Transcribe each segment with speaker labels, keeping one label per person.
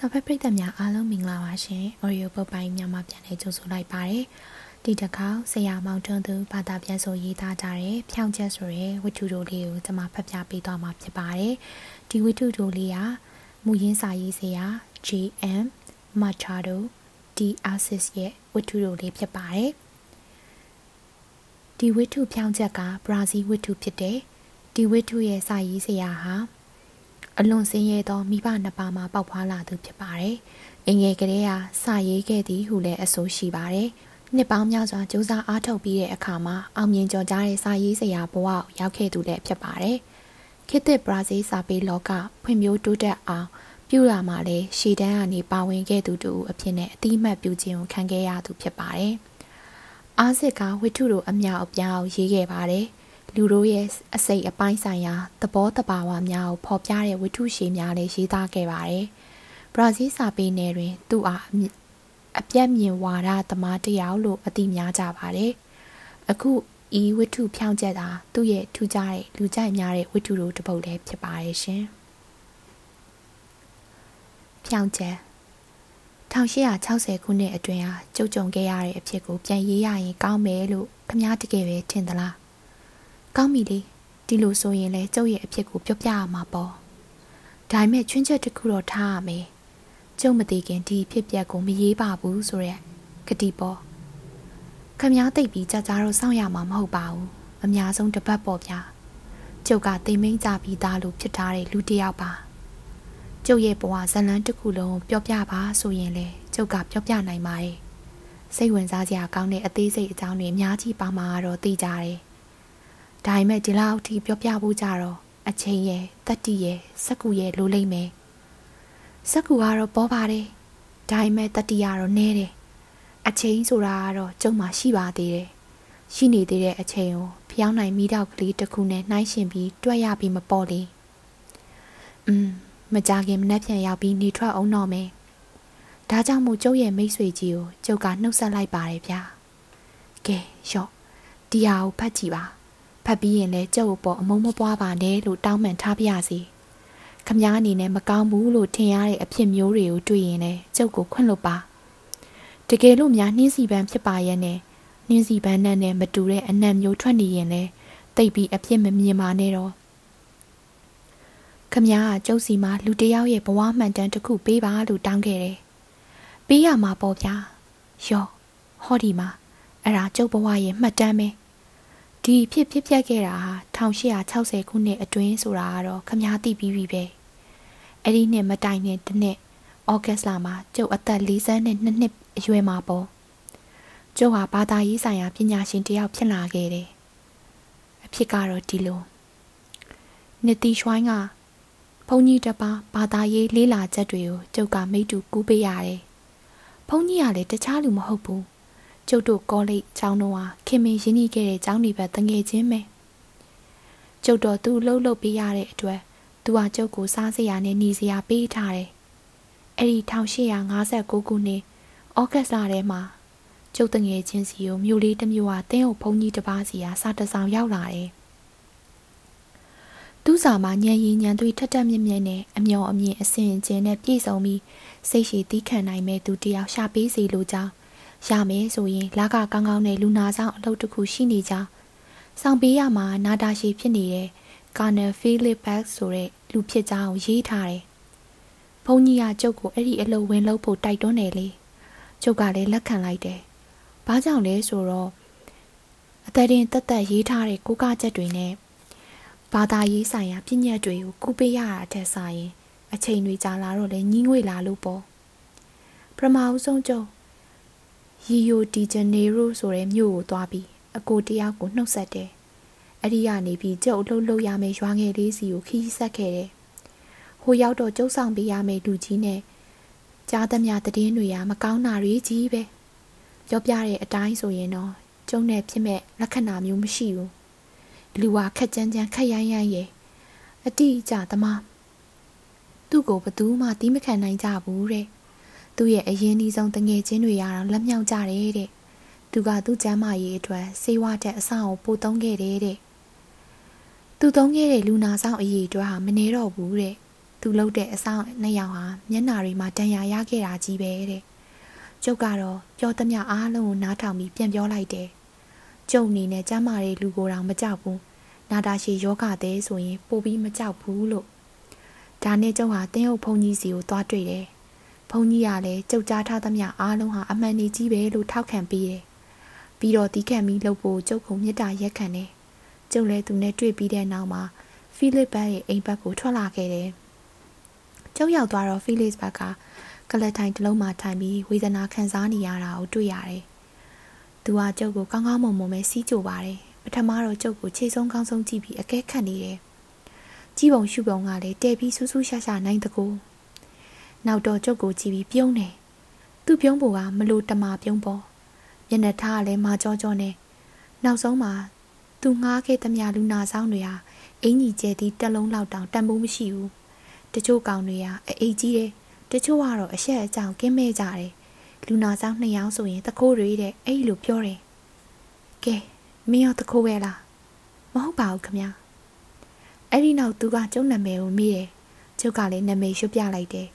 Speaker 1: စာဖတ်ပရိသတ်များအားလုံးမင်္ဂလာပါရှင်။ Oreo ပုတ်ပိုင်းများမှာပြန်လည်ကြိုဆိုလိုက်ပါတယ်။ဒီတစ်ခါဆရာမောင်ထွန်းသူဘာသာပြန်ဆိုရေးသားကြတဲ့ဖြောင်းချက်ဆိုတဲ့ဝတ္ထုတို့လေးကိုကျွန်မဖတ်ပြပေးသွားမှာဖြစ်ပါတယ်။ဒီဝတ္ထုတို့လေးကမူရင်းစာရေးဆရာ JM Machado D. Arcis ရဲ့ဝတ္ထုတို့လေးဖြစ်ပါတယ်။ဒီဝတ္ထုဖြောင်းချက်ကဘရာဇီးဝတ္ထုဖြစ်တယ်။ဒီဝတ္ထုရဲ့စာရေးဆရာဟာ အလွန်စင်းရဲသောမိဘနှစ်ပါးမှပေါက်ဖွားလာသူဖြစ်ပါတယ်။အင်ငယ်ကလေးကစာရေးခဲ့သည်ဟုလည်းအဆိုရှိပါတယ်။နှစ်ပေါင်းများစွာစူးစမ်းအားထုတ်ပြီးတဲ့အခါမှာအောင်မြင်ကျော်ကြားတဲ့စာရေးဆရာဘဝကိုရောက်ခဲ့သူလည်းဖြစ်ပါတယ်။ခေတ်သစ်ဘရာဇီးစာပေလောကဖွံ့ဖြိုးတိုးတက်အောင်ပြုလာမှလည်းရှေ့တန်းကနေပါဝင်ခဲ့သူတူအဖြစ်နဲ့အတိအမှတ်ပြုခြင်းကိုခံခဲ့ရသူဖြစ်ပါတယ်။အားစစ်ကဝိထုတို့အမြောက်အပြောင်ရေးခဲ့ပါတယ်။ လူတို့ရဲ့အစိတ်အပိုင်းဆိုင်ရာသဘောတဘာဝများကိုဖော်ပြတဲ့ဝတ္ထုရှည်များလည်းရေးသားခဲ့ပါတယ်။ဘရာဇီးစာပေနယ်တွင် သူ့အားအပြတ်မြင်ဝါဒသမားတယောက်လို့အသိများကြပါတယ်။အခုဤဝတ္ထုဖြောင်းချက်တာသူ့ရဲ့ထူးခြားတဲ့လူကြိုက်များတဲ့ဝတ္ထုတို့တစ်ပုဒ်လည်းဖြစ်ပါတယ်ရှင်။ဖြောင်းချက်1860ခုနှစ်အတွင်းဟာကြုံကြုံခဲ့ရတဲ့အဖြစ်ကိုပြန်ရေးရရင်ကောင်းမယ်လို့ခမားတကယ်ပဲထင်သလား။ ကောင်းပြီလေဒီလိုဆိုရင်လေကျုပ်ရဲ့အဖြစ်ကိုပြောပြရမှာပေါ့ဒါပေမဲ့ချွင်းချက်တစ်ခုတော့ထားရမယ်ကျုပ်မသိခင်ဒီဖြစ်ပျက်ကိုမရေးပါဘူးဆိုရက်ဂတိပေါ့ခမားသိပ်ပြီးကြကြတော့စောင့်ရမှာမဟုတ်ပါဘူးအများဆုံးတပတ်ပေါ့ဗျာကျုပ်ကတိမ်မိန်ကြပြီးသားလို့ဖြစ်ထားတဲ့လူတစ်ယောက်ပါကျုပ်ရဲ့ဘဝဇလန်းတစ်ခုလုံးပြောပြပါဆိုရင်လေကျုပ်ကပြောပြနိုင်ပါတယ်စိတ်ဝင်စားစရာကောင်းတဲ့အသေးစိတ်အကြောင်းတွေအများကြီးပါမှာတော့သိကြတယ် ဒါပေမဲ့ဒီလောက်ထိပြောပြဖို့ကြတော့အချိန်ရဲ့တတိရဲ့စက်ကူရဲ့လိုလိမ့်မယ်စက်ကူကတော့ပေါ်ပါတယ်ဒါပေမဲ့တတိကတော့နဲတယ်အချိန်ဆိုတာကတော့ကျုံမှရှိပါသေးတယ်ရှိနေသေးတဲ့အချိန်ကိုဖျောင်းနိုင်မိတော့ကလေးတစ်ခုနဲ့နှိုင်းရှင်ပြီးတွက်ရပြီးမပေါ်လေอืมမကြခင်မနှက်ပြန်ရောက်ပြီးနေထွက်အောင်တော့မယ်ဒါကြောင့်မို့ကျုပ်ရဲ့မိတ်ဆွေကြီးကိုကျုပ်ကနှုတ်ဆက်လိုက်ပါတယ်ဗျာကဲရော့ဒီဟာကိုဖတ်ကြည့်ပါ ဖတ်ပြီးရင်လည်းကျုပ်ပေါ်အမုန်းမပွားပါနဲ့လို့တောင်းပန်ထားပြရစီခမားအနေနဲ့မကောင်းဘူးလို့ထင်ရတဲ့အဖြစ်မျိုးတွေကိုတွေ့ရင်လည်းကျုပ်ကိုခွင့်လွတ်ပါတကယ်လို့များနှင်းစီပန်းဖြစ်ပါရဲ့နဲ့နှင်းစီပန်းနဲ့မတူတဲ့အနံ့မျိုးထွက်နေရင်လည်းတိတ်ပြီးအဖြစ်မမြင်ပါနဲ့တော့ခမားကကျုပ်စီမှာလူတယောက်ရဲ့ဘဝမှန်တမ်းတစ်ခုပေးပါလို့တောင်းခဲ့တယ်ပေးရမှာပေါ့ဗျာယောဟောဒီမှာအဲ့ဒါကျုပ်ဘဝရဲ့မှတ်တမ်းပဲ ဒီဖြစ်ဖြစ်ပြက်ခဲ့တာဟာ1860ခုနှစ်အတွင်းဆိုတာကတော့ခမားသိပြီးပြီပဲအဲ့ဒီနှစ်မတိုင်နဲ့တနှစ်ဩဂတ်လမှာကျုပ်အသက်42နှစ်အရွယ်မှာပေါ့ကျုပ်ဟာဘာသာရေးဆိုင်ရာပညာရှင်တယောက်ဖြစ်လာခဲ့တယ်အဖြစ်ကတော့ဒီလိုနှစ်တီရွှိုင်းကဘုန်းကြီးတပါဘာသာရေးလေးလာချက်တွေကိုကျုပ်ကမိတူကူးပေးရတယ်ဘုန်းကြီးကလည်းတခြားလူမဟုတ်ဘူး ကျုပ်တို့ကောလိပ်ကျောင်းတော်ဟာခင်မင်ရင်းနှီးခဲ့တဲ့ကျောင်းဒီဘက်တငယ်ချင်းပဲကျုပ်တော်သူ့လှုပ်လှုပ်ပေးရတဲ့အတွက်သူဟာကျုပ်ကိုစားစရာနဲ့နေစရာပေးထားတယ်အဲ့ဒီ1859ခုနှစ်ဩဂတ်လထဲမှာကျုပ်တငယ်ချင်းစီကိုမြို့လေးတစ်မြို့ဟာတင်းအုပ်ဘုံကြီးတစ်ပါးစီဟာစာတဆောင်ရောက်လာတယ်သူ့စာမှာညံရင်ညံသွေးထက်ထက်မြက်မြက်နဲ့အမျော်အမြင်အစင်ကျင်နဲ့ပြည့်စုံပြီးစိတ်ရှိသီးခံနိုင်မဲ့သူတယောက်ရှာပေးစီလိုကြောင်း ရမယ်ဆိုရင်လာကကောင်းကောင်းနဲ့လူနာဆောင်အလုပ်တစ်ခုရှိနေကြဆောင်ပေးရမှာနာတာရှည်ဖြစ်နေတဲ့ကာနယ်ဖီလစ်ဘက်ဆိုတဲ့လူဖြစ်ကြောင်းရေးထားတယ်။ဘုန်းကြီးကကျုပ်ကိုအဲ့ဒီအလုပ်ဝင်လုပ်ဖို့တိုက်တွန်းတယ်လေ။ကျုပ်ကလည်းလက်ခံလိုက်တယ်။ဘာကြောင့်လဲဆိုတော့အသက်တင်တက်တက်ရေးထားတဲ့ကိုကချက်တွေနဲ့ဘာသာရေးဆိုင်ရာပြည့်ညက်တွေကိုကူပေးရတာအထက်ဆိုင်ရင်အချိန်တွေကြာလာတော့လဲညှင်းငွေလာလို့ပေါ့။ပထမဦးဆုံးကျုပ် ရီယိုဒီဂျနေရိုဆိုတဲ့မြို့ကိုသွားပြီးအကိုတယောက်ကိုနှုတ်ဆက်တယ်။အဲ့ဒီကနေပြီးကျုပ်လှုပ်လှုပ်ရမယ့်ရွာငယ်လေးစီကိုခီးဆက်ခဲ့တယ်။ဟိုရောက်တော့ကျုပ်ဆောင်ပေးရမယ့်လူကြီးနဲ့ကြားသမျှတည်င်းတွေကမကောင်းတာတွေကြီးပဲ။ပြောပြတဲ့အတိုင်းဆိုရင်တော့ကျုံနဲ့ဖြစ်မဲ့လက္ခဏာမျိုးမရှိဘူး။လူဟာခက်ကြမ်းကြမ်းခက်ရိုင်းရိုင်းရဲ့အတိအကျသမားသူ့ကိုဘသူမှတီးမခံနိုင်ကြဘူးတဲ့။ သူ့ရဲ့အရင်ဒီဆုံးတငယ်ချင်းတွေကတော့လက်မြောက်ကြတယ်တဲ့သူကသူ့ကျမ်းမာရေးအတွက်စေဝါတဲ့အဆောက်အုံပို့သုံးခဲ့တယ်တဲ့သူသုံးခဲ့တဲ့လူနာဆောင်အရေးအတွက်ဟာမနေတော့ဘူးတဲ့သူလှုပ်တဲ့အဆောင်နှစ်ယောက်ဟာမျက်နာတွေမှာတန်ရာရခဲ့တာကြီးပဲတဲ့ကျုပ်ကတော့ပြောသမျှအားလုံးကိုနားထောင်ပြီးပြန်ပြောလိုက်တယ်ကျုံအနေနဲ့ကျမ်းမာတဲ့လူကိုတောင်မကြောက်ဘူးနာတာရှည်ယောဂတဲ့ဆိုရင်ပိုပြီးမကြောက်ဘူးလို့ဒါနဲ့ကျုပ်ဟာတင်းဟုတ်ဘုံကြီးစီကိုသွားတွေ့တယ် ဘုံကြီးကလည်းကြုတ်ကြားထားသမျှအားလုံးဟာအမှန်တည်းကြီးပဲလို့ထောက်ခံပေးတယ်ပြီးတော့တီးခတ်ပြီးလှုပ်ဖို့ကျုပ်ကမြစ်တာရက်ခံတယ်ကျုပ်လည်းသူနဲ့တွေ့ပြီးတဲ့နောက်မှာဖိလစ်ဘတ်ရဲ့အိမ်ဘက်ကိုထွက်လာခဲ့တယ်ကျုပ်ရောက်သွားတော့ဖိလစ်ဘတ်ကကလထိုင်တစ်လုံးမှာထိုင်ပြီးဝေဒနာခံစားနေရတာကိုတွေ့ရတယ်သူကကျုပ်ကိုကောင်းကောင်းမွန်မွန်ပဲစီးကြပါတယ်ပထမတော့ကျုပ်ကိုခြေဆုံးကောင်းဆုံးကြည့်ပြီးအကဲခတ်နေတယ်ကြည့်ပုံရှုပုံကလည်းတဲပြီးဆူးဆူးရှာရှာနိုင်တကူ နောက်တော့ကျုပ်ကိုကြည့်ပြီးပြုံးတယ်သူ့ပြုံးပုံကမလို့တမာပြုံးပေါ်မျက်နှာထားကလည်းမာကြောကြောနဲ့နောက်ဆုံးမှာသူငှားခဲ့သမျှလူနာဆောင်တွေဟာအင်ကြီးကျဲသည့်တက်လုံးလောက်တောင်တန်ဖိုးမရှိဘူးတချို့ကောင်တွေကအိတ်ကြီးတယ်တချို့ကတော့အဆက်အကြောင်ကင်းမဲ့ကြတယ်လူနာဆောင်နှစ်ယောက်ဆိုရင်တခိုးတွေတဲ့အဲ့လိုပြောတယ်ကဲမင်းရောတခိုးပဲလားမဟုတ်ပါဘူးခမအဲ့ဒီနောက်သူကကျုပ်နာမည်ကိုမေးတယ်ကျုပ်ကလည်းနာမည်ရွှတ်ပြလိုက်တယ်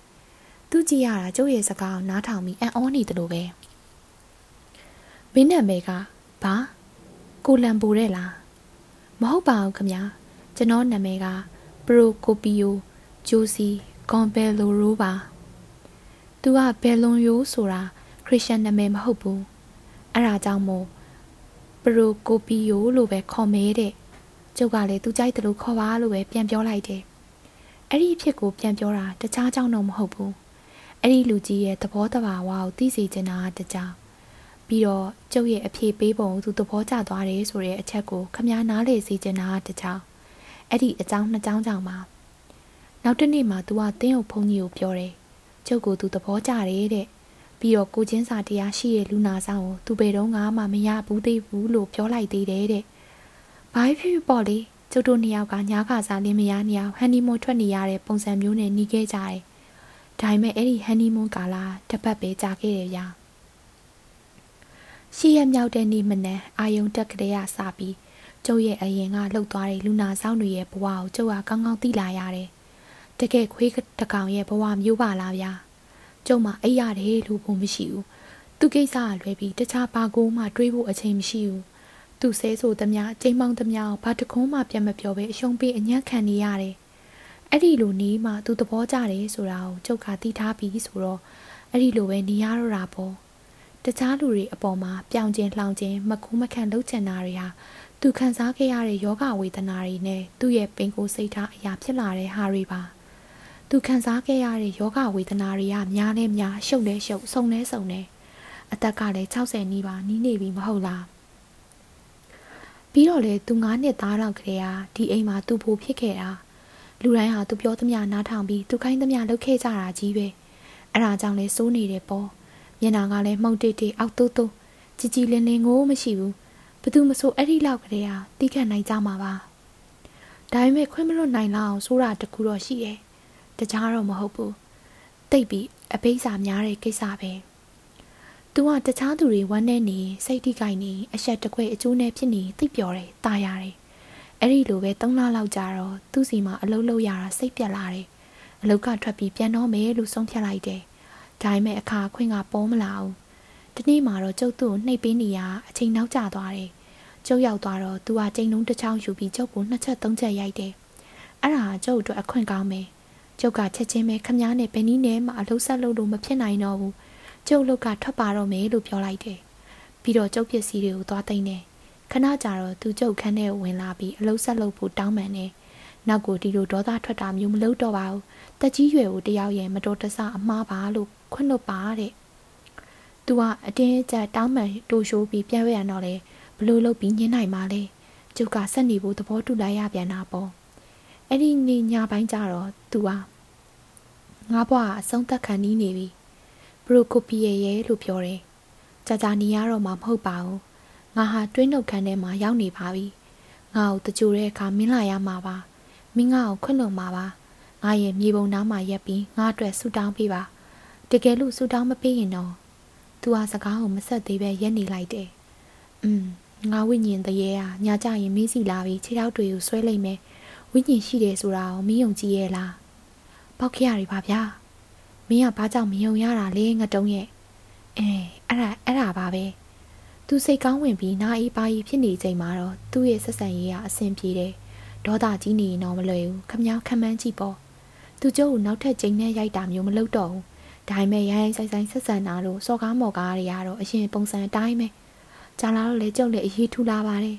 Speaker 1: သူကြည့်ရတာကျုပ်ရဲ့စကားကိုနားထောင်ပြီးအံ့ဩနေတယ်လို့ပဲမင်းနာမည်ကဘာကိုလံပိုတဲ့လားမဟုတ်ပါဘူးခမကျွန်တော်နာမည်ကပရိုကိုပီယိုဂျိုစီကွန်ဘယ်လိုရိုပါသူကဘယ်လွန်ယိုဆိုတာခရစ်ယာန်နာမည်မဟုတ်ဘူးအဲ့ဒါကြောင့်မို့ပရိုကိုပီယိုလို့ပဲခေါ်မဲတဲ့ကျုပ်ကလည်းသူကြိုက်တယ်လို့ခေါ်ပါလို့ပဲပြန်ပြောလိုက်တယ်အဲ့ဒီအဖြစ်ကိုပြန်ပြောတာတခြားကြောင့်တော့မဟုတ်ဘူး အဲ့ဒီလူကြီးရဲ့သဘောတဘာဝကိုသိစေချင်တာတကြောင်ပြီးတော့ကျုပ်ရဲ့အဖြေပေးပုံသူသဘောကျသွားတယ်ဆိုတဲ့အချက်ကိုခမားနားလေစေချင်တာတကြောင်အဲ့ဒီအကြောင်းနှစ်ကြောင်းကြောင့်ပါနောက်တစ်နေ့မှာ तू ကတင်းကိုဖုန်းကြီးကိုပြောတယ်ကျုပ်ကိုသူသဘောကျတယ်တဲ့ပြီးတော့ကိုချင်းစာတရားရှိတဲ့လူနာဆောင်ကိုသူဘယ်တော့မှမရဘူးသေးဘူးလို့ပြောလိုက်သေးတယ်တဲ့ဘာဖြစ်ဖြစ်ပေါ့လေကျုပ်တို့နှစ်ယောက်ကညားခါစားလင်းမယားနှစ်ယောက်ဟန်နီမွန်းထွက်နေရတဲ့ပုံစံမျိုးနဲ့နေခဲ့ကြတယ် ဒါပေမဲ့အဲ့ဒီဟန်နီမွန်းကာလာတစ်ပတ်ပဲကြာခဲ့တယ်ဗျာရှေ့ရမြောက်တဲ့နေ့မနက်အာယုံတက်ကလေးရစပြီးကျုပ်ရဲ့အရင်ကလှုပ်သွားတဲ့လူနာဆောင်တွေရဲ့ဘဝကိုကျုပ်ကကောင်းကောင်းသိလာရတယ်တကယ်ခွေးတကောင်ရဲ့ဘဝမျိုးပါလားဗျာကျုံမအိပ်ရတယ်လို့ဘုံမရှိဘူးသူကိစ္စကလွဲပြီးတခြားဘာကိုမှတွေးဖို့အချိန်မရှိဘူးသူဆဲဆိုသမျှချိန်မောင်းသမျှဘာတကုံးမှပြန်မပြောဘဲအရှုံးပေးအညံ့ခံနေရတယ် အဲ့ဒီလိုနေမှသူသဘောကျတယ်ဆိုတာကိုကျုပ်ကသိထားပြီးဆိုတော့အဲ့ဒီလိုပဲနေရတော့တာပေါ့တခြားလူတွေအပေါ်မှာပြောင်ကျင်လှောင်ကျင်မကူးမခန့်လှုပ်ချင်တာတွေဟာသူခံစားခဲ့ရတဲ့ယောဂဝေဒနာတွေနဲ့သူ့ရဲ့ပင်ကိုယ်စိတ်ထားအရာဖြစ်လာတဲ့ဟာတွေပါသူခံစားခဲ့ရတဲ့ယောဂဝေဒနာတွေကများလဲများရှုပ်လဲရှုပ်ဆုံလဲဆုံလဲအသက်ကလည်း60နီးပါနီးနေပြီမဟုတ်လားပြီးတော့လေသူ9နှစ်သားတော့ကလေးဟာဒီအိမ်မှာသူ့ဖို့ဖြစ်ခဲ့တာ လူတိုင်းဟာသူပြောသမျှနားထောင်ပြီးသူခိုင်းသမျှလုပ်ခဲ့ကြတာကြီးပဲအဲ့ဒါကြောင့်လဲစိုးနေတယ်ပေါ့မျက်နာကလည်းမှုန်တိတ်တိတ်အောက်တူးတူးကြည်ကြည်လင်းလင်းငိုးမရှိဘူးဘသူမဆိုအဲ့ဒီလောက်ကလေးဟာတိခတ်နိုင်ကြမှာပါဒါပေမဲ့ခွင့်မလွတ်နိုင်လောက်အောင်ဆိုတာတခုတော့ရှိတယ်တခြားတော့မဟုတ်ဘူးတိတ်ပြီးအပိစာများတဲ့ကိစ္စပဲ။ तू ကတခြားသူတွေဝမ်းနေနေစိတ်ထိခိုက်နေအဆက်တခွဲအကျိုးနဲ့ဖြစ်နေသိပျော်တယ်တာရတယ်။ အဲ့ဒီလိုပဲ၃လလောက်ကြာတော့သူ့စီမှာအလုပ်လုပ်ရတာစိတ်ပြက်လာတယ်။အလုပ်ကထွက်ပြီးပြန်တော့မယ်လို့ဆုံးဖြတ်လိုက်တယ်။ဒါပေမဲ့အခါခွင့်ကပေါ်မလာဘူး။ဒီနေ့မှာတော့ကျုပ်သူ့ကိုနှိပ်ပေးနေရအချိန်နောက်ကျသွားတယ်။ကျုပ်ရောက်သွားတော့သူကချိန်လုံးတစ်ချောင်းယူပြီးကျုပ်ကိုနှစ်ချက်သုံးချက်ရိုက်တယ်။အဲ့ဒါကျုပ်အတွက်အခွင့်ကောင်းမယ်ကျုပ်ကချက်ချင်းပဲခမားနဲ့ဘယ်နည်းနဲ့မှအလုပ်ဆက်လုပ်လို့မဖြစ်နိုင်တော့ဘူးကျုပ်လုတ်ကထွက်ပါတော့မယ်လို့ပြောလိုက်တယ်ပြီးတော့ကျုပ်ပစ္စည်းတွေကိုသွားသိမ်းတယ် ခဏကြာတော့သူကျုပ်ခန်းထဲဝင်လာပြီးအလုပ်ဆက်လုပ်ဖို့တောင်းပန်တယ်နောက်ကိုဒီလိုဒေါသထွက်တာမျိုးမလုပ်တော့ပါဘူးတက်ကြီးရွယ်ကိုတယောက်ရဲ့မတော်တဆအမှားပါလို့ခွင့်လွတ်ပါတဲ့သူကအတင်းအကျပ်တောင်းပန်တိုးရှိုးပြီးပြန်ဝဲရတော့လေဘလို့လုပ်ပြီးညှင်းနိုင်ပါလေကျုပ်ကဆက်နေဖို့သဘောတူလိုက်ရပြန်တာပေါ့အဲ့ဒီနေ့ညပိုင်းကျတော့သူဟာငါဘွားအဆုံးသက်ခံနေနေပြီဘရိုကိုပီရဲ့ရဲ့လို့ပြောတယ်ကြာကြာနေရတော့မှမဟုတ်ပါဘူး ငါဟာတွင်းနှုတ်ခန်းထဲမှာရောက်နေပါပြီငါ့ကိုတကြိုတဲ့အခါမင်းလာရမှာပါမင်းငါ့ကိုခွင့်လွန်မှာပါငါရဲ့မြေပုံနားမှာရက်ပြီးငါအတွက်ဆူတောင်းပေးပါတကယ်လို့ဆူတောင်းမပေးရင်တော့သူဟာစကားကိုမဆက်သေးပဲရက်နေလိုက်တယ်อืมငါဝိညာဉ်တရေဟာညာကြရင်မင်းစီလာပြီးခြေထောက်တွေကိုဆွဲလိုက်မယ်ဝိညာဉ်ရှိတယ်ဆိုတာကိုမင်းယုံကြည်ရဲ့လား
Speaker 2: ပေါက်ခရရီပါဗျာမင်းကဘာကြောင့်မယုံရတာလဲငတုံးရဲ့အဲအဲ့ဒါအဲ့ဒါပါပဲ သူစိတ်ကောင်းဝင်ပြီးနာအေးပါကြီးဖြစ်နေချိန်မှာတော့သူ့ရဲ့ဆက်ဆံရေးကအဆင်ပြေတယ်ဒေါသကြီးနေရင်တော့မလွယ်ဘူးခမောက်ခမန်းကြည့်ပေါ့သူကျုပ်ကိုနောက်ထပ်ချိန်နဲ့ရိုက်တာမျိုးမလုပ်တော့ဘူးဒါပေမဲ့ရိုင်းရိုင်းဆိုင်ဆိုင်ဆက်ဆံတာလို့စော်ကားမော်ကားတွေကတော့အရင်ပုံစံအတိုင်းပဲကြာလာတော့လေကျုပ်လည်းအရေးထူလာပါတယ်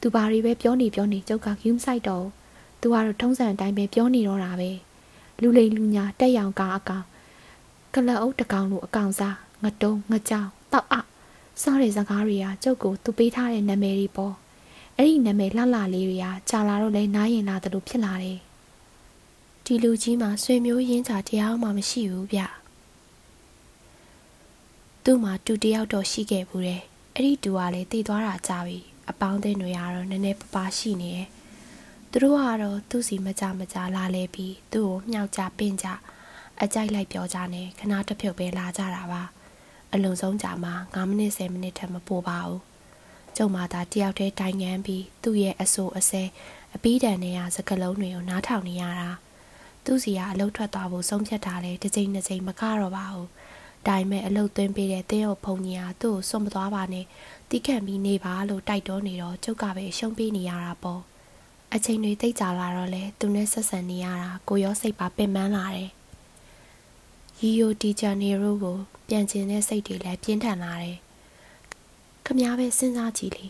Speaker 2: သူဘာတွေပဲပြောနေပြောနေကျုပ်ကဂူးဆိုင်တော့သူကတော့ထုံးစံအတိုင်းပဲပြောနေတော့တာပဲလူလိမ်လူညာတက်ရောင်ကားအကောင်ကလအုပ်တကောင်လိုအကောင်စားငတုံးငကြောင်တောက်အ စားတဲ့စကားတွေကကျုပ်ကိုသူပေးထားတဲ့နာမည်တွေပေါ့အဲ့ဒီနာမည်လှလှလေးတွေကကြာလာတော့လဲနားရင်လာတယ်လို့ဖြစ်လာတယ်ဒီလူကြီးမှာဆွေမျိုးရင်းချတရားမှမရှိဘူးဗျသူ့မှာတူတယောက်တော့ရှိခဲ့ဘူးတယ်အဲ့ဒီတူကလည်းတည်သွားတာကြာပြီအပေါင်းအသင်းတွေကတော့နည်းနည်းပပရှိနေတယ်သူတို့ကတော့သူ့စီမကြမကြလာလဲပြီးသူ့ကိုမြှောက်ကြပင့်ကြအကြိုက်လိုက်ပြောကြနဲ့ခဏတစ်ဖြုတ်ပဲလာကြတာပါ အလွန်ဆုံးကြာမှ9မိနစ်10မိနစ်ထက်မပိုပါဘူးကျုံမာသာတယောက်တည်းတိုင်ငန်းပြီးသူ့ရဲ့အဆိုးအဆဲအပီးတန်တွေကစကလုံးတွေကိုနားထောင်နေရတာသူ့စီကအလုတ်ထွက်သွားဖို့ဆုံးဖြတ်တာလဲတစ်ချိန်တစ်ချိန်မကတော့ပါဘူးဒါပေမဲ့အလုတ်သွင်းပေးတဲ့တင်းအုပ်ဖုန်ကြီးကသူ့ကိုစွန့်မသွားပါနဲ့တီးခန့်ပြီးနေပါလို့တိုက်တွန်းနေတော့ကျုပ်ကပဲရှုံးပေးနေရတာပေါ့အချိန်တွေတိတ်ကြလာတော့လဲသူနဲ့ဆက်ဆံနေရတာကိုရောစိတ်ပါပင်ပန်းလာတယ် ရီယိုဒီဂျာနေရိုကို ပြန်ကျင်တဲ့စိတ်တွေလည်းပြင်းထန်လာတယ်ခမားပဲစဉ်းစားကြည့်လေ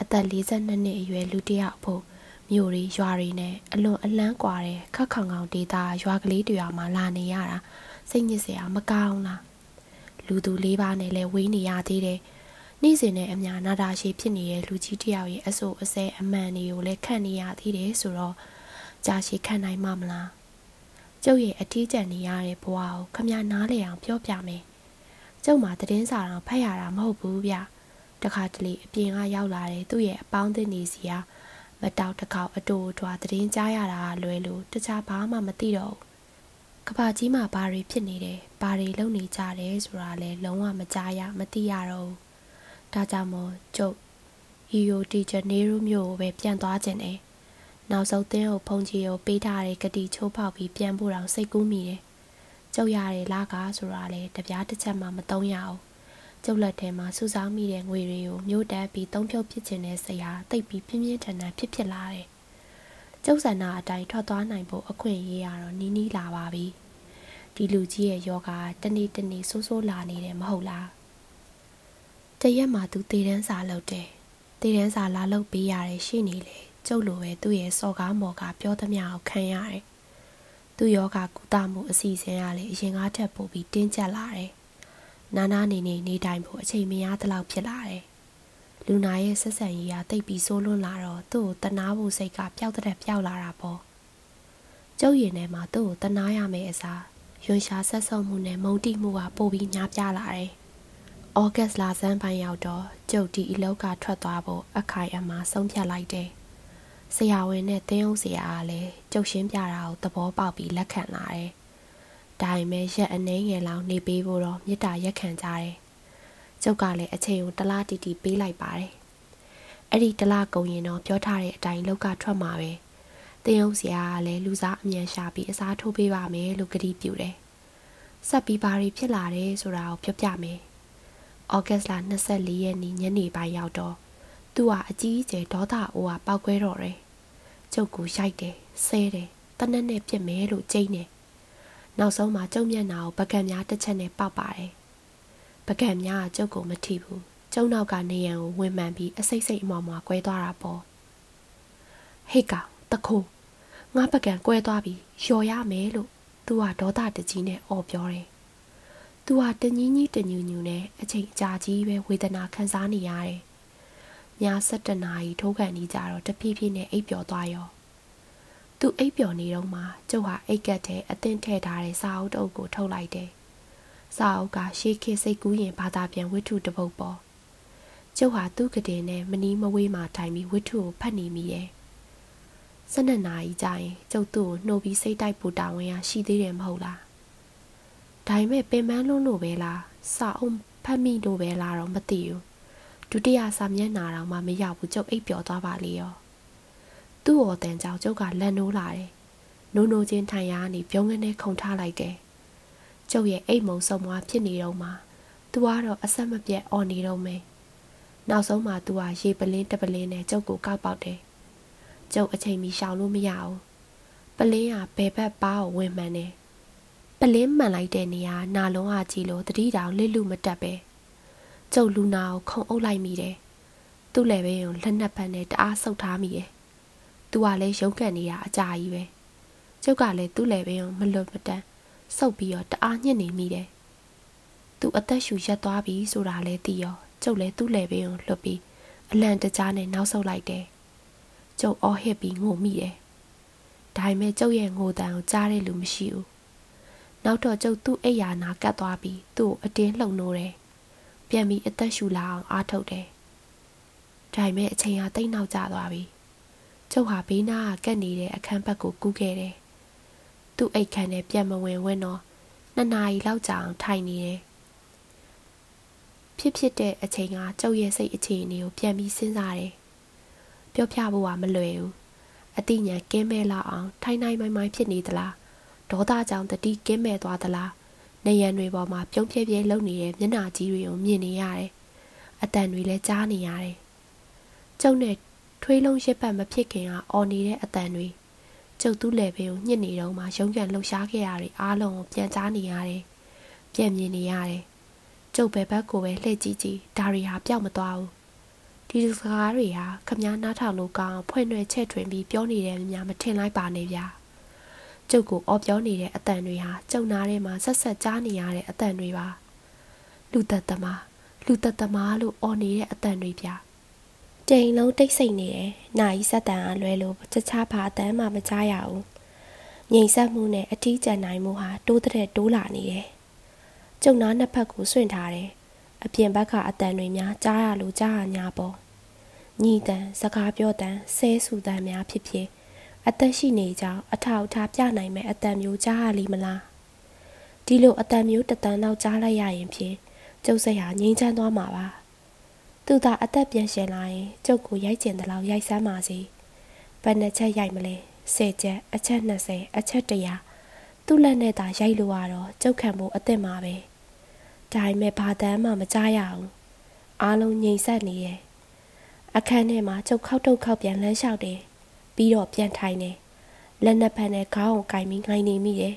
Speaker 2: အသက်42နှစ်အရွယ်လူတစ်ယောက်ဖို့မြို့တွေရွာတွေနဲ့အလွန်အလန်းကွာတဲ့ခက်ခေါင်ခေါင်ဒေတာရွာကလေးတွေမှာလာနေရတာစိတ်ညစ်စရာမကောင်းလားလူသူလေးပါးနဲ့လည်းဝေးနေရသေးတယ်နေ့စဉ်နဲ့အများနာတာရှိဖြစ်နေတဲ့လူကြီးတယောက်ရဲ့အဆိုအစဲအမှန်တွေကိုလည်းခံနေရသေးတယ်ဆိုတော့ကြာရှည်ခံနိုင်မှာမလား ကျုပ်ရဲ့အထီးကျန်နေရတဲ့ဘဝကိုခမနားလေအောင်ပြောပြမယ်ကျုပ်မှာသတင်းစာတော့ဖတ်ရတာမဟုတ်ဘူးဗျတခါတလေအပြင်ကရောက်လာတဲ့သူ့ရဲ့အပေါင်းအသင်းနေစီကမတောက်တကောက်အတူထွာသတင်းကြားရတာလွယ်လို့တခြားဘာမှမသိတော့ဘူးကဘာကြီးမှာဘာတွေဖြစ်နေတယ်ဘာတွေလုပ်နေကြတယ်ဆိုတာလဲလုံးဝမကြားရမသိရတော့ဘူးဒါကြောင့်မို့ကျုပ်ရီယိုတီဂျနေရိုမြို့ကိုပဲပြန်သွားခြင်းတယ် နောက်ဆုံးသင်းကိုဖုန်ကြီးကိုပေးထားတဲ့ဂတိချိုးပေါက်ပြီးပြန်ဖို့တော့စိတ်ကူးမိတယ်ကျုပ်ရတယ်လားကားဆိုတာလဲတပြားတစ်ချက်မှမတုံးရအောင်ကျုပ်လက်ထဲမှာစူဆောင်းမိတဲ့ငွေတွေကိုမြို့တက်ပြီးသုံးဖြုတ်ဖြစ်ခြင်းနဲ့ဆရာတိတ်ပြီးပြင်းပြင်းထန်ထန်ဖြစ်ဖြစ်လာတယ်ကျုပ်ဆန္ဒအတိုင်းထွက်သွားနိုင်ဖို့အခွင့်အရေးရတော့နီးနီးလာပါပြီဒီလူကြီးရဲ့ယောဂတနေ့တနေ့ဆိုးဆိုးလာနေတယ်မဟုတ်လားတရက်မှာသူတေတန်းစာလုပ်တယ်တေတန်းစာလာလုပ်ပေးရတယ်ရှိနေလေ ကျုပ်လိုပဲသူ့ရဲ့စော်ကားမော်ကားပြောသမျှကိုခံရတယ်သူ့ယောဂကုသမှုအစီအစဉ်ကလည်းအရင်ကထက်ပိုပြီးတင်းကျပ်လာတယ်နာနာနေနေနေတိုင်းဖို့အချိန်မရသလောက်ဖြစ်လာတယ်လူနာရဲ့ဆက်ဆံရေးကတိတ်ပြီးဆိုးလွန်းလာတော့သူ့ကိုတနာဖို့စိတ်ကပျောက်တဲ့ပျောက်လာတာပေါ့ကျုပ်ရင်ထဲမှာသူ့ကိုတနာရမယ်အစားရွှန်ရှားဆက်ဆုံမှုနဲ့မုံတိမှုကပိုပြီးများပြားလာတယ်။ဩဂတ်လဆန်းပိုင်းရောက်တော့ကျုပ်ဒီအလောက်ကထွက်သွားဖို့အခိုင်အမာဆုံးဖြတ်လိုက်တယ်။ ဆရာဝန်နဲ့တင်းအောင်ဆရာကလည်းကျုပ်ရှင်းပြတာကိုသဘောပေါက်ပြီးလက်ခံလာတယ်။ဒါပေမဲ့ရက်အနှဲငယ်လောက်နေပေးဖို့တော့မေတ္တာရက်ခံကြတယ်။ကျုပ်ကလည်းအချိန်ကိုတလားတီတီပေးလိုက်ပါတယ်။အဲ့ဒီတလားကုံရင်တော့ပြောထားတဲ့အတိုင်းလောက်ကထွက်မှာပဲ။တင်းအောင်ဆရာကလည်းလူစားအမြန်ရှာပြီးအစားထိုးပေးပါမယ်လို့ကတိပြုတယ်။ဆက်ပြီးဘာတွေဖြစ်လာတယ်ဆိုတာကိုပြောပြမယ်။ဩဂတ်လ24ရက်နေ့ညနေပိုင်းရောက်တော့ သူ့ဟာအကြီးအကျယ်ဒေါသအိုးကပောက်ခွဲတော့တယ်။ကျုပ်ကိုရိုက်တယ်၊ဆဲတယ်၊တနက်နဲ့ပြစ်မယ်လို့ကြိတ်နေ။နောက်ဆုံးမှာကျုံမျက်နှာကိုပကံများတစ်ချက်နဲ့ပေါက်ပါတယ်။ပကံများကကျုပ်ကိုမထိဘူး။ကျုံနောက်ကနေရန်ကိုဝင်မှန်ပြီးအစိတ်စိတ်အမောင်မှာကွဲသွားတာပေါ့။ဟေ့ကောင်တခိုးငါပကံကွဲသွားပြီလျော်ရမယ်လို့သူကဒေါသတကြီးနဲ့အော်ပြောတယ်သူဟာတညီးညီးတညူညူနဲ့အချိန်ကြာကြီးပဲဝေဒနာခံစားနေရတယ်။ ည7နာရီထိုးကန်နေကြတော့တဖြည်းဖြည်းနဲ့အိပ်ပျော်သွားရော။သူအိပ်ပျော်နေတော့မှကျုပ်ဟာအိတ်ကက်ထဲအသင်းထည့်ထားတဲ့စာအုပ်တအုပ်ကိုထုတ်လိုက်တယ်။စာအုပ်ကရှေးခေတ်စိတ်ကူးရင်ဘာသာပြန်ဝတ္ထုတစ်ပုဒ်ပေါ်။ကျုပ်ဟာသူ့ကတင်နဲ့မနီးမဝေးမှထိုင်ပြီးဝတ္ထုကိုဖတ်နေမိရဲ့။၁၂နာရီကြာရင်ကျုပ်သူ့ကိုနှုတ်ပြီးစိတ်တိုက်ပူတာဝန်ရရှိသေးတယ်မဟုတ်လားဒါပေမဲ့ပင်ပန်းလွန်းလို့ပဲလားစာအုပ်ဖတ်မိလို့ပဲလားတော့မသိဘူး ဒုတိယစာမျက်နှာတော့မှမရောက်ဘူးကျုပ်အိပ်ပျော်သွားပါလေရောသူ့ော်တန်ကြောင့်ကျုပ်ကလက်နိုးလာတယ်နိုးနိုးချင်းထိုင်ရာကနေပြုံးကနေခုန်ထားလိုက်တယ်။ကျုပ်ရဲ့အိတ်မုံဆုံမွားဖြစ်နေတော့မှသူကတော့အဆက်မပြတ်អော်နေတော့မယ်။နောက်ဆုံးမှသူကရေပလင်းတပလင်းနဲ့ကျုပ်ကိုကောက်ပေါက်တယ်။ကျုပ်အချိန်မီရှောင်လို့မရဘူး။ပလင်းကဘယ်ဘက်ပါကိုဝင်မှန်တယ်။ပလင်းမှန်လိုက်တဲ့နေရာနာလုံးအကြီးလို့တတိတောင်လစ်လူမတက်ပဲ။ ကျုပ်လူနာကိုခုံအုပ်လိုက်မိတယ်။သူ့လည်းပဲုံလက်နက်ဖက်နဲ့တအားဆုပ်ထားမိတယ်။သူကလည်းရုံးကန်နေတာအကြာကြီးပဲ။ကျုပ်ကလည်းသူ့လည်းပဲုံမလွတ်မတမ်းဆုပ်ပြီးတော့တအားညှစ်နေမိတယ်။သူအသက်ရှူရက်သွားပြီဆိုတာလည်းသိရောကျုပ်လည်းသူ့လည်းပဲုံလွတ်ပြီးအလံတကြားနဲ့နောက်ဆုတ်လိုက်တယ်။ကျုပ်အော်ဟစ်ပြီးငိုမိတယ်။ဒါပေမဲ့ကျုပ်ရဲ့ငိုတန်ကိုကြားတဲ့လူမရှိဘူး။နောက်တော့ကျုပ်သူ့အိယာနာကတ်သွားပြီးသူ့ကိုအတင်းလှုံနိုးတယ်။ ပြန်ပြီးအသက်ရှူလာအောင်အားထုတ်တယ်။ဒါပေမဲ့အချိန်ဟာတိတ်နောက်ကျသွားပြီ။ကျုပ်ဟာဘေးနားကကတ်နေတဲ့အခန်းဘက်ကိုကူးခဲ့တယ်။သူ့အိတ်ခမ်းနဲ့ပြန်မဝင်ဝင်တော့နှစ်နာရီလောက်ကြာအောင်ထိုင်နေတယ်ဖြစ်ဖြစ်တဲ့အချိန်ကကျုပ်ရဲ့စိတ်အခြေအနေကိုပြန်ပြီးစဉ်းစားတယ်။ပြောပြဖို့ကမလွယ်ဘူး။အတိညာကင်းမဲ့လောက်အောင်ထိုင်နိုင်မိုင်မိုင်ဖြစ်နေသလား။ဒေါသကြောင့်တတိကင်းမဲ့သွားသလား။ နေရံတွေပေါ်မှာပြုံးပြဲပြဲလုံနေတဲ့မျက်နှာကြီးတွေကိုမြင်နေရတယ်။အတန်တွေလည်းကြားနေရတယ်။ကျုပ်နဲ့ထွေးလုံးရစ်ပတ်မဖြစ်ခင်ကအော်နေတဲ့အတန်တွေကျုပ်သူ့လေဘေးကိုညှစ်နေတော့မှရုံးကန်လှုပ်ရှားခဲ့ရတွေအားလုံးကိုပြန်ကြားနေရတယ်။ပြန်မြင်နေရတယ်။ကျုပ်ပဲဘက်ကိုပဲလှည့်ကြည့်ကြည့်ဒါတွေဟာပျောက်မသွားဘူးဒီစကားတွေဟာခမားနားထောင်လို့ကောင်းဖွင့်ရွယ်ချက်ထွင်ပြီးပြောနေတယ်များမထင်လိုက်ပါနဲ့ဗျာ ကျုပ်ကိုအော်ပြောနေတဲ့အတန်တွေဟာကျုံနာထဲမှာဆက်ဆက်ကြားနေရတဲ့အတန်တွေပါလူသက်သမားလူသက်သမားလို့အော်နေတဲ့အတန်တွေဗျာတိမ်လုံးတိတ်ဆိတ်နေတယ်။နာယီဆက်တန်အားလွဲလို့တခြားဘာအတန်းမှမကြားရဘူး။ငြိမ်ဆက်မှုနဲ့အထီးကျန်နိုင်မှုဟာတိုးတဲ့တိုးလာနေတယ်ကျုံနာနှစ်ဖက်ကိုဆွင့်ထားတယ်။အပြင်ဘက်ကအတန်တွေများကြားရလို့ကြားရညာပေါ့။ညီတန်စကားပြောတန်ဆဲဆူတန်များဖြစ်ဖြစ် အသက်ရှိနေကြောင်းအထောက်အထားပြနိုင်မဲ့အတန်မျိုးကြားရလိမ့်မလား။ဒီလိုအတန်မျိုးတတန်တော့ကြားလိုက်ရရင်ဖြင့်ကျုပ်စိတ်ဟာငြိမ်းချမ်းသွားမှာပါ။သူသာအသက်ပြန်ရှင်လာရင်ကျုပ်ကိုရိုက်ကျင်တဲ့လောက်ရိုက်စမ်းပါစေ။ဘယ်နှချက်ရိုက်မလဲ။၁၀ချက်အချက်20အချက်100သူ့လက်နဲ့သာရိုက်လို့ရတော့ကြုတ်ခံဖို့အသင့်ပါပဲ။ဒါပေမဲ့ဘာတမ်းမှမကြားရဘူးအားလုံးငြိမ်ဆက်နေရဲ့အခန်းထဲမှာကျုပ်ခောက်တုတ်ခောက်ပြန်လမ်းလျှောက်တယ် ပြီးတော့ပြန်ထိုင်တယ်လက်နှစ်ဖက်နဲ့ခေါင်းကိုကင်ပြီးငိုင်းနေမိတယ်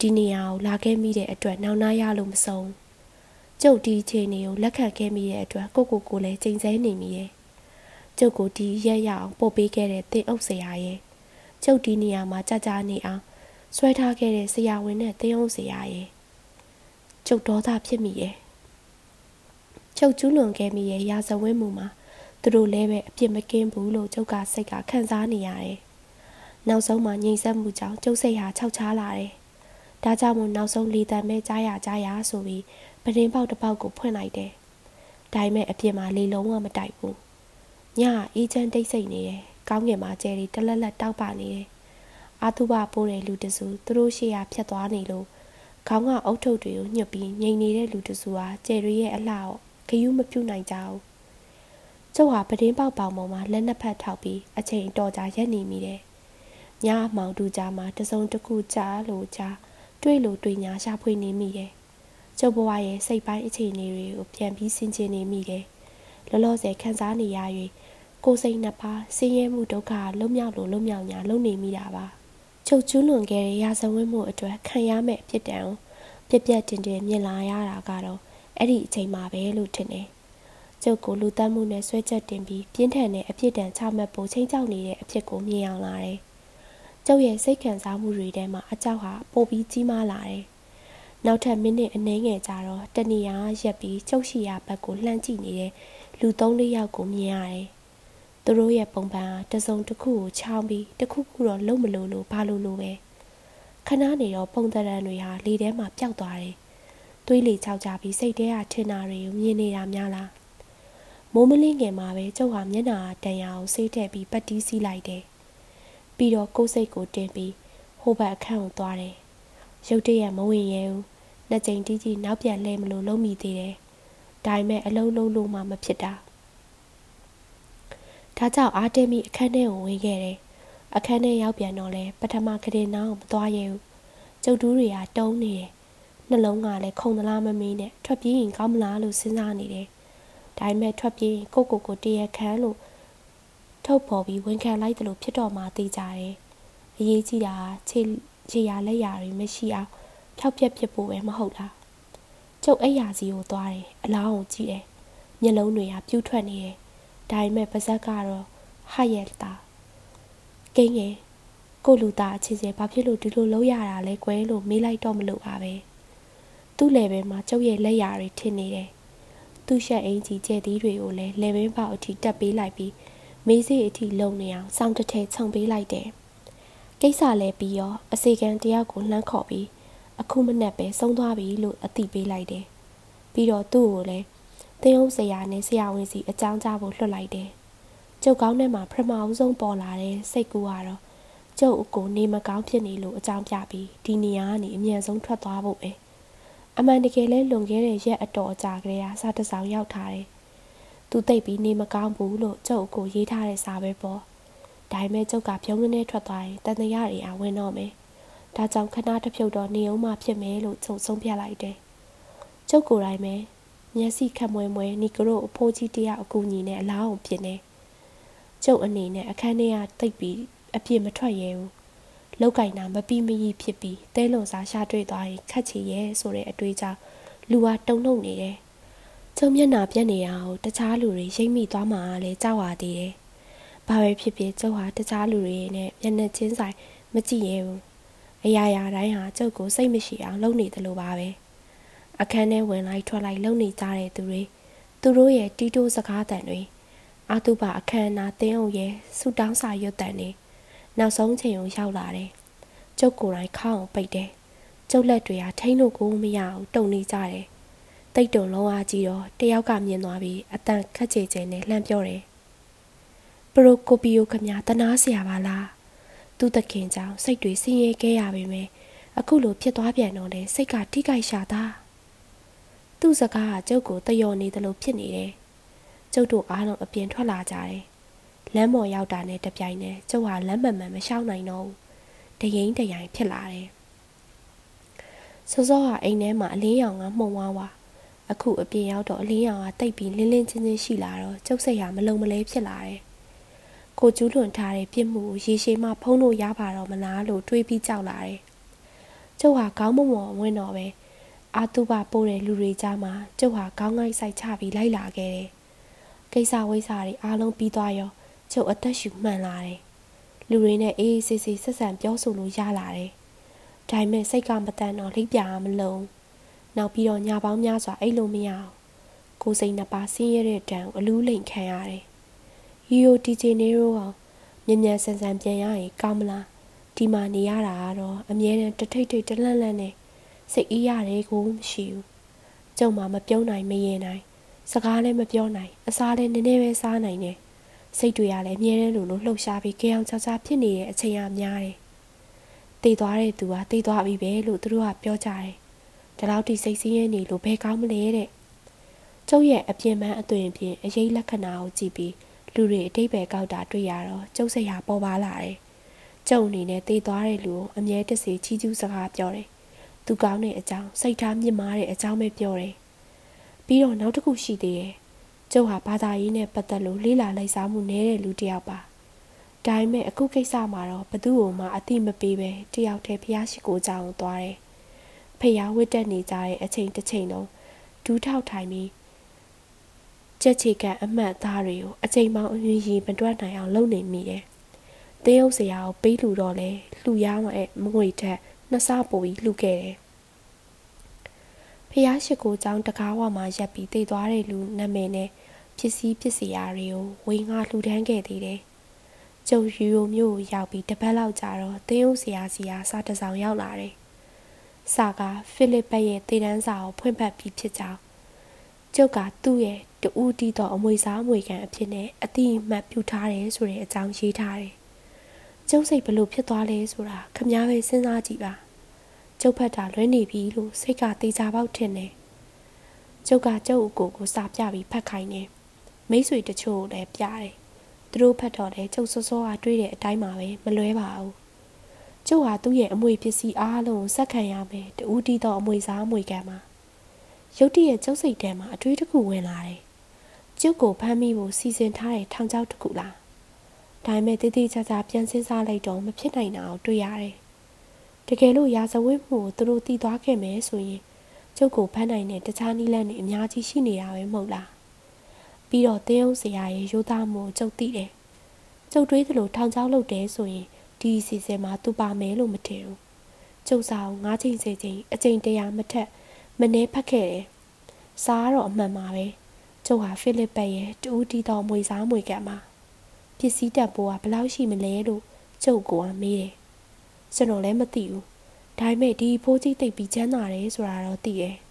Speaker 2: ဒီနေရာကိုလာခဲ့မိတဲ့အတွက်နောက်နာရလို့မဆုံးကျုပ်ဒီအခြေအနေကိုလက်ခံခဲ့မိတဲ့အတွက်ကိုကိုကိုလည်းချိန်ဆနေမိရဲ့ကျုပ်ကိုဒီရက်ရအောင်ပို့ပေးခဲ့တဲ့တင်အုပ်ဆရာရဲ့ကျုပ်ဒီနေရာမှာကြာကြာနေအောင်ဆွဲထားခဲ့တဲ့ဆရာဝန်နဲ့တင်အုပ်ဆရာရဲ့ကျုပ်ဒေါသဖြစ်မိရဲ့ကျုပ်ကျူးလွန်ခဲ့မိရဲ့ရာဇဝတ်မှုမှာ သူတို့လည်းပဲအပြစ်မကင်းဘူးလို့ကျုပ်ကစိတ်ကခံစားနေရတယ်နောက်ဆုံးမှငြိမ်သက်မှုကြောင့်ကျုပ်စိတ်ဟာခြောက်ခြားလာတယ်ဒါကြောင့်မို့နောက်ဆုံးလေတံမဲ့ကြားရကြားရဆိုပြီးပဒင်းပေါက်တစ်ပေါက်ကိုဖွင့်လိုက်တယ်ဒါပေမဲ့အပြင်မှာလေလုံးဝမတိုက်ဘူးညအေးချမ်းတိတ်ဆိတ်နေတယ်ကောင်းကင်မှာကျဲရီတလက်လက်တောက်ပါနေတယ်အာသုဘပိုးတဲ့လူတစုသူတို့ရှေ့ရဖြတ်သွားနေလို့ခေါင်းကအုတ်ထုပ်တွေကိုညှစ်ပြီးငြိမ်နေတဲ့လူတစုဟာကျယ်ရီရဲ့အလှကိုဂယုမပြုတ်နိုင်ကြဘူး။ ကျုပ်ဟာပဒင်းပေါက်ပေါင်ပေါ်မှာလက်နှစ်ဖက်ထောက်ပြီးအချိန်တော်ကြာရက်နေမိတယ်။ညအမောင်တူကြားမှာတစုံတစ်ခုကြားလို့ကြားတွေ့လို့တွေ့ညာရှာဖွေနေမိတယ်။ကျုပ်ဘဝရဲ့စိတ်ပိုင်းအခြေအနေတွေကိုပြန်ပြီးစဉ်းကျင်နေမိတယ်။လောလောဆယ်ခံစားနေရ၍ကိုယ်စိတ်နှစ်ပါးဆင်းရဲမှုဒုက္ခလွတ်မြောက်လို့လွတ်မြောက်ညာလုံနေမိတာပါ။ချုပ်ကျူးလွန်ခဲ့တဲ့ရာဇဝတ်မှုအတွက်ခံရမယ့်အဖြစ်တန်ကိုပြက်ပြက်တင်တင်မြင်လာရတာကတော့အဲ့ဒီအချိန်မှာပဲလို့ထင်တယ်။ ကျုပ်ကိုလူတတ်မှုနဲ့ဆွဲချက်တင်ပြီးပြင်းထန်တဲ့အဖြစ်တန်ချမှတ်ဖို့ချိန်ချောက်နေတဲ့အဖြစ်ကိုမြင်အောင်လာတယ်။ကျုပ်ရဲ့စိတ်ခံစားမှုတွေထဲမှာအကြောက်ဟာပိုပြီးကြီးမားလာတယ်။နောက်ထပ်မိနစ်အနည်းငယ်ကြာတော့တဏီယာရက်ပြီးကျုပ်ရှိရာဘက်ကိုလှမ်းကြည့်နေတဲ့လူသုံးလေးယောက်ကိုမြင်ရတယ်။သူတို့ရဲ့ပုံပန်းဟာတစုံတစ်ခုကိုချောင်းပြီးတစ်ခုခုတော့လုံးမလို့လို့ဘာလို့လို့ပဲခဏနေတော့ပုံသဏ္ဍာန်တွေဟာလေထဲမှာပျောက်သွားတယ်သွေးလေချောက်ကြပြီးစိတ်ထဲကထင်တာတွေကိုမြင်နေတာများလား မိုးမလင်းငယ်မှာပဲကျုပ်ဟာမျက်နှာတန်ရာကိုဆေးထည့်ပြီးပတ်တီးစီးလိုက်တယ်ပြီးတော့ကိုယ်စိတ်ကိုတင်ပြီးဟိုဘက်အခန်းကိုသွားတယ်ရုတ်တရက်မဝင်ရဲဘူးနှစ်ကြိမ်တီးကြီးနောက်ပြန်လဲမလို့လုံးမိသေးတယ်ဒါပေမဲ့အလုံးလုံးလို့မှမဖြစ်တာဒါကြောင့်အားတင်းပြီးအခန်းထဲကိုဝင်ခဲ့တယ်အခန်းထဲရောက်ပြန်တော့လဲပထမကတင်နောင်မသွားရဘူးကျုပ်တူးတွေကတုံးနေတယ်နှလုံးကလည်းခုံသလားမမေးနဲ့ထွက်ပြေးရင်ကောင်းမလားလို့စဉ်းစားနေတယ် ဒါပေမဲ့ထွက်ပြေးရင်ကိုကိုကိုတရခမ်းလို့ထုတ်ဖော်ပြီးဝန်ခံလိုက်တယ်လို့ဖြစ်တော့မှသိကြတယ်အရေးကြီးတာခြေခြေရလက်ရတွေမရှိအောင်ဖြောက်ပြက်ဖြစ်ဖို့ပဲမဟုတ်လားကျုပ်အိယာစီကိုသွားတယ်အလောင်းကိုကြည့်တယ်မျက်လုံးတွေကပြူးထွက်နေတယ်ဒါပေမဲ့ပါဇက်ကတော့ဟရဲ့တာကိန်းငယ်ကိုလူသားအခြေစဲဘာဖြစ်လို့ဒီလိုလုပ်ရတာလဲကွယ်လို့မေးလိုက်တော့မလို့ပါပဲသူ့လေဘဲမှာကျုပ်ရဲ့လက်ရာတွေထင်နေတယ် သူ့ရှက်အင်ကြီးကျဲသီးတွေကိုလည်းလေဘင်းပေါက်အထိတက်ပေးလိုက်ပြီးမေးစေးအထိလုံနေအောင်စောင်းတစ်ထည်ခြုံပေးလိုက်တယ်ကိစ္စလဲပြီးရောအစီကံတယောက်ကိုလှမ်းခေါ်ပြီးအခုမနဲ့ပဲဆုံးသွားပြီလို့အသိပေးလိုက်တယ်ပြီးတော့သူ့ကိုလည်းသင်းအောင်ဆရာနဲ့ဆရာဝန်စီအကြောင်းကြားဖို့လွှတ်လိုက်တယ်ကျုပ်ကောင်းထဲမှာပထမအဆုံးပေါ်လာတဲ့စိတ်ကူကတော့ကျုပ်အကိုနေမကောင်းဖြစ်နေလို့အကြောင်းပြပြီးဒီနေရာကနေအမြန်ဆုံးထွက်သွားဖို့ပဲ အမှန်တကယ်လဲလွန်ခဲ့တဲ့ရက်အတော်အကြာကလေးကစာတစောင်ရောက်ထားတယ်သူသိပ်ပြီးနေမကောင်းဘူးလို့ကျုပ်အကိုရေးထားတဲ့စာပဲပေါ့ဒါပေမဲ့ကျုပ်ကပြုံးကနေထွက်သွားရင်တန်တရားတွေအဝင်တော့မယ်ဒါကြောင့်ခဏတစ်ဖြုတ်တော့နေအောင်မှဖြစ်မယ်လို့ကျုပ်ဆုံးဖြတ်လိုက်တယ်ကျုပ်ကိုယ်တိုင်ပဲမျက်စိခက်မွဲမွဲနီကရိုအဖိုးကြီးတယောက်အကူညီနဲ့အလားအောင်ဖြစ်နေကျုပ်အနေနဲ့အခန်းထဲကတိတ်ပြီးအပြစ်မထွက်ရဲဘူး လောက်ကင်တာမပြီးမကြီးဖြစ်ပြီးတဲလွန်စားရှာတွေ့သွားရင်ခတ်ချီရဲဆိုတဲ့အတွေးကြောင့်လူဟာတုံ့နှုတ်နေတယ်ကျုံမျက်နာပြက်နေရအောင်တခြားလူတွေရိမ့်မိသွားမှလည်းကြောက်ရသေးတယ်ဘာပဲဖြစ်ဖြစ်ကျုပ်ဟာတခြားလူတွေနဲ့မျက်နှာချင်းဆိုင်မကြည့်ရဲဘူးအရာရာတိုင်းဟာကျုပ်ကိုစိတ်မရှိအောင်လုပ်နေတယ်လို့ပါပဲအခန်းထဲဝင်လိုက်ထွက်လိုက်လုပ်နေကြတဲ့သူတွေသူတို့ရဲ့တီးတိုးစကားတန်တွေအာတုပအခမ်းအနားတင်းအောင်ရဲ့ဆူတောင်းစာရွတ်တန်တွေ နောက်ဆုံးချိန်ကိုရောက်လာတယ်ကျုပ်ကိုယ်တိုင်ခေါင်းအောင်ပိတ်တယ်ကျုပ်လက်တွေဟာထိန်းလို့ကိုမရအောင်တုံနေကြတယ်တိတ်တုံလုံးအားကြီးတော့တယောက်ကမြင်သွားပြီးအတန်ခက်ချေချေနဲ့လှမ်းပြောတယ်ပရိုကိုပီယိုခမတနာเสียပါလားသူ့တခင်ကြောင့်စိတ်တွေဆင်းရဲခဲ့ရပေမယ့်အခုလိုဖြစ်သွားပြန်တော့လေစိတ်ကထိခိုက်ရှာတာသူ့စကားကကျုပ်ကိုတယောနေတယ်လို့ဖြစ်နေတယ်ကျုပ်တို့အားလုံးအပြင်ထွက်လာကြတယ် လမ်းပေါ်ရောက်တာနဲ့တပြိုင်နက်ကျုပ်ဟာလမ်းမှန်မှန်မရှောင်နိုင်တော့ဘူးတရင်တရိုင်ဖြစ်လာတယ်စောစောဟာအိမ်ထဲမှာအလင်းရောင်ကမှုံဝါးဝါအခုအပြင်ရောက်တော့အလင်းရောင်ကတိတ်ပြီးလင်းလင်းချင်းချင်းရှိလာတော့ကျုပ်စိတ်ဟာမလုံမလဲဖြစ်လာတယ်ကိုကျူးလွန်ထားတဲ့ပြစ်မှုကိုရေရှည်မှဖုံးလို့ရပါတော့မလားလို့တွေးပြီးကြောက်လာတယ်ကျုပ်ဟာခေါင်းမမော်ဝင်တော့ပဲအာတုပပို့တဲ့လူတွေကြားမှာကျုပ်ဟာခေါင်းငိုက်ဆိုင်ချပြီးလိုက်လာခဲ့တယ်ကိစ္စဝိစ္စတွေအားလုံးပြီးသွားရော ကျုပ်အသက်ရှူမှန်လာတယ်လူတွေနဲ့အေးအေးဆေးဆေးဆက်ဆံပြောဆိုလို့ရလာတယ်ဒါပေမဲ့စိတ်ကမတန်တော့လိပ်ပြာမလုံးနောက်ပြီးတော့ညာပေါင်းများစွာအိတ်လို့မရအောင်ကိုစိတ်နှစ်ပါးဆင်းရဲတဲ့တံအလူးလိမ်ခံရတယ်ရီယိုတီဂျီနေရိုကမြ мян ဆန်ဆန်ပြန်ရရင်ကောင်းမလားဒီမှာနေရတာကတော့အမြဲတမ်းတထိတ်ထိတ်တလန့်လန့်နဲ့စိတ်အေးရတယ်ကိုမရှိဘူးကျုံမှမပြုံးနိုင်မရင်နိုင်စကားလည်းမပြောနိုင်အစားလည်းနည်းနည်းပဲစားနိုင်တယ် စိတ်တွေကလည်းအမြဲတမ်းလိုလိုလှုပ်ရှားပြီးကြောင်ချာချာဖြစ်နေတဲ့အချိန်အများတယ်တည်သွားတဲ့သူကတည်သွားပြီပဲလို့သူတို့ကပြောကြတယ်ဒီလောက်ထိစိတ်ဆင်းရဲနေလို့ဘယ်ကောင်းမလဲတဲ့ကျုပ်ရဲ့အပြင်းပန်းအသွင်ဖြင့်အရေးလက္ခဏာကိုကြည့်ပြီးလူတွေအတိတ်ပဲကောက်တာတွေ့ရတော့ကျုပ်စိတ်ဟာပေါ်ပါလာတယ်ကျုံအနေနဲ့တည်သွားတဲ့လူကိုအမြဲတစေချီးကျူးစကားပြောတယ်သူကောင်းတဲ့အကြောင်းစိတ်ထားမြင့်မားတဲ့အကြောင်းပဲပြောတယ်ပြီးတော့နောက်တစ်ခုရှိသေးတယ် ကျုပ်ဟာဘာသာရေးနဲ့ပတ်သက်လို့လေးလာလိုက်စားမှုနည်းတဲ့လူတစ်ယောက်ပါဒါပေမဲ့အခုကိစ္စမှာတော့ဘသူ့ကိုမှအတိမပေးပဲတယောက်တည်းဖျားရှိကိုကြောင်သွားတယ်ဖျားဝတ်တက်နေကြတဲ့အချိန်တစ်ချိန်လုံးဒူးထောက်ထိုင်ပြီးကြက်ချေကန်အမှတ်သားတွေကိုအချိန်ပေါင်းအမြင်ရင်မတွက်နိုင်အောင်လုပ်နေမိတယ်။တင်းရုပ်စရာကိုပေးလူတော့လဲလှူရမှာမငွေထက်နှစ်ဆပိုပြီးလှူခဲ့တယ်ဖះရှိကိုကျောင်းတကားဝမှာရက်ပြီးတည်သွားတဲ့လူနာမည်နဲ့ ပစ္စည်းပစ္စည်းအားတွေကိုဝေငှလှူဒန်းခဲ့သေးတယ်။ကျုပ်ယူရိုမျိုးကိုရောက်ပြီးတပတ်လောက်ကြာတော့တင်းဦးဆရာစီယာစာတစောင်ရောက်လာတယ်။စာကဖိလစ်ပတ်ရဲ့တည်တန်းစာကိုဖွင့်ဖတ်ပြီးဖြစ်ကြောင်းကျုပ်ကသူ့ရဲ့တူးတီးတော့အမွေစားအမွေခံအဖြစ်နဲ့အတိအမှတ်ပြုထားတယ်ဆိုတဲ့အကြောင်းရေးထားတယ်။ကျုပ်စိတ်ဘလို့ဖြစ်သွားလဲဆိုတာခမားပဲစဉ်းစားကြည့်ပါ။ကျုပ်ဖတ်တာလွဲနေပြီလို့စိတ်ကတေချာပေါက်ထင်တယ်။ကျုပ်ကကျုပ်အကိုကိုစာပြပြီးဖတ်ခိုင်းတယ်။ မိတ်ဆွေတချို့လည်းပြတယ်။သူတို့ဖတ်တော့လေကျုပ်စောစောကတွေးတဲ့အတိုင်းပါပဲမလွဲပါဘူးကျုပ်ဟာသူ့ရဲ့အမွေပစ္စည်းအားလုံးကိုစက်ခံရမယ်တူးတီတော့အမွေစားအမွေကံမှာရုတ်တရက်ကျုပ်စိတ်ထဲမှာအတွေးတစ်ခုဝင်လာတယ်ကျုပ်ကိုဖမ်းမိဖို့စီစဉ်ထားတဲ့ထောင်ချောက်တစ်ခုလားဒါပေမဲ့တည်တည်ချာချာပြန်စဉ်းစားလိုက်တော့မဖြစ်နိုင်တာကိုတွေ့ရတယ်တကယ်လို့ရာဇဝတ်မှုကိုသူတို့တည်သွားခဲ့မယ်ဆိုရင်ကျုပ်ကိုဖမ်းနိုင်တဲ့တခြားနည်းလမ်းတွေအများကြီးရှိနေတာပဲမဟုတ်လား ပြီးတော့တင်းအောင်စရာရဲ့ရိုးသားမှုကိုကျုပ်သိတယ်ကျုပ်တွေးသလိုထောင်ချောက်လုပ်တယ်ဆိုရင်ဒီအစီအစဉ်မှာသူပါမယ်လို့မထင်ဘူးကျုပ်စာကို၅ချိန်၁၀ချိန်အချိန်တရာမထက်မနှဲဖတ်ခဲ့တယ်စားတော့အမှန်ပါပဲကျုပ်ဟာဖိလစ်ပတ်ရဲ့တူးတီတော်မွေစားမွေကံမှာပစ္စည်းတက်ပိုးကဘယ်လောက်ရှိမလဲလို့ကျုပ်ကမေးတယ်ကျွန်တော်လည်းမသိဘူးဒါပေမဲ့ဒီဖိုးကြီးတိတ်ပြီးချမ်းသာတယ်ဆိုတာတော့သိတယ်။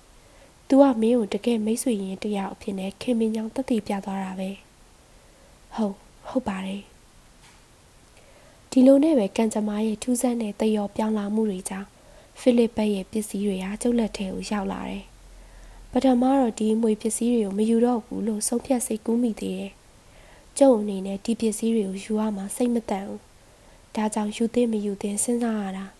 Speaker 2: "तू ကမင်းကို တကယ်မိတ်ဆွေရင်တယောက်အဖြစ်နဲ့ ခင်မင်းကြောင့်တတိပြသွားတာပဲ။ဟုတ် ဟုတ်ပါတယ်။ဒီလိုနဲ့ပဲကန်ကြမားရဲ့ ထူးဆန်းတဲ့တယောပြောင်းလာမှုတွေကြောင့် ဖိလစ်ပတ်ရဲ့ ပစ္စည်းတွေဟာ ကျုပ်လက်ထဲကို ရောက်လာတယ်။ပထမတော့ ဒီမွေပစ္စည်းတွေကို မယူတော့ဘူးလို့ ဆုံးဖြတ်စိတ်ကူးမိသေးတယ်။ကျုပ်အနေနဲ့ ဒီပစ္စည်းတွေကို ယူရမှစိတ်မတန်ဘူး။ဒါကြောင့် ယူသင့် မယူသင့် စဉ်းစားရတာ။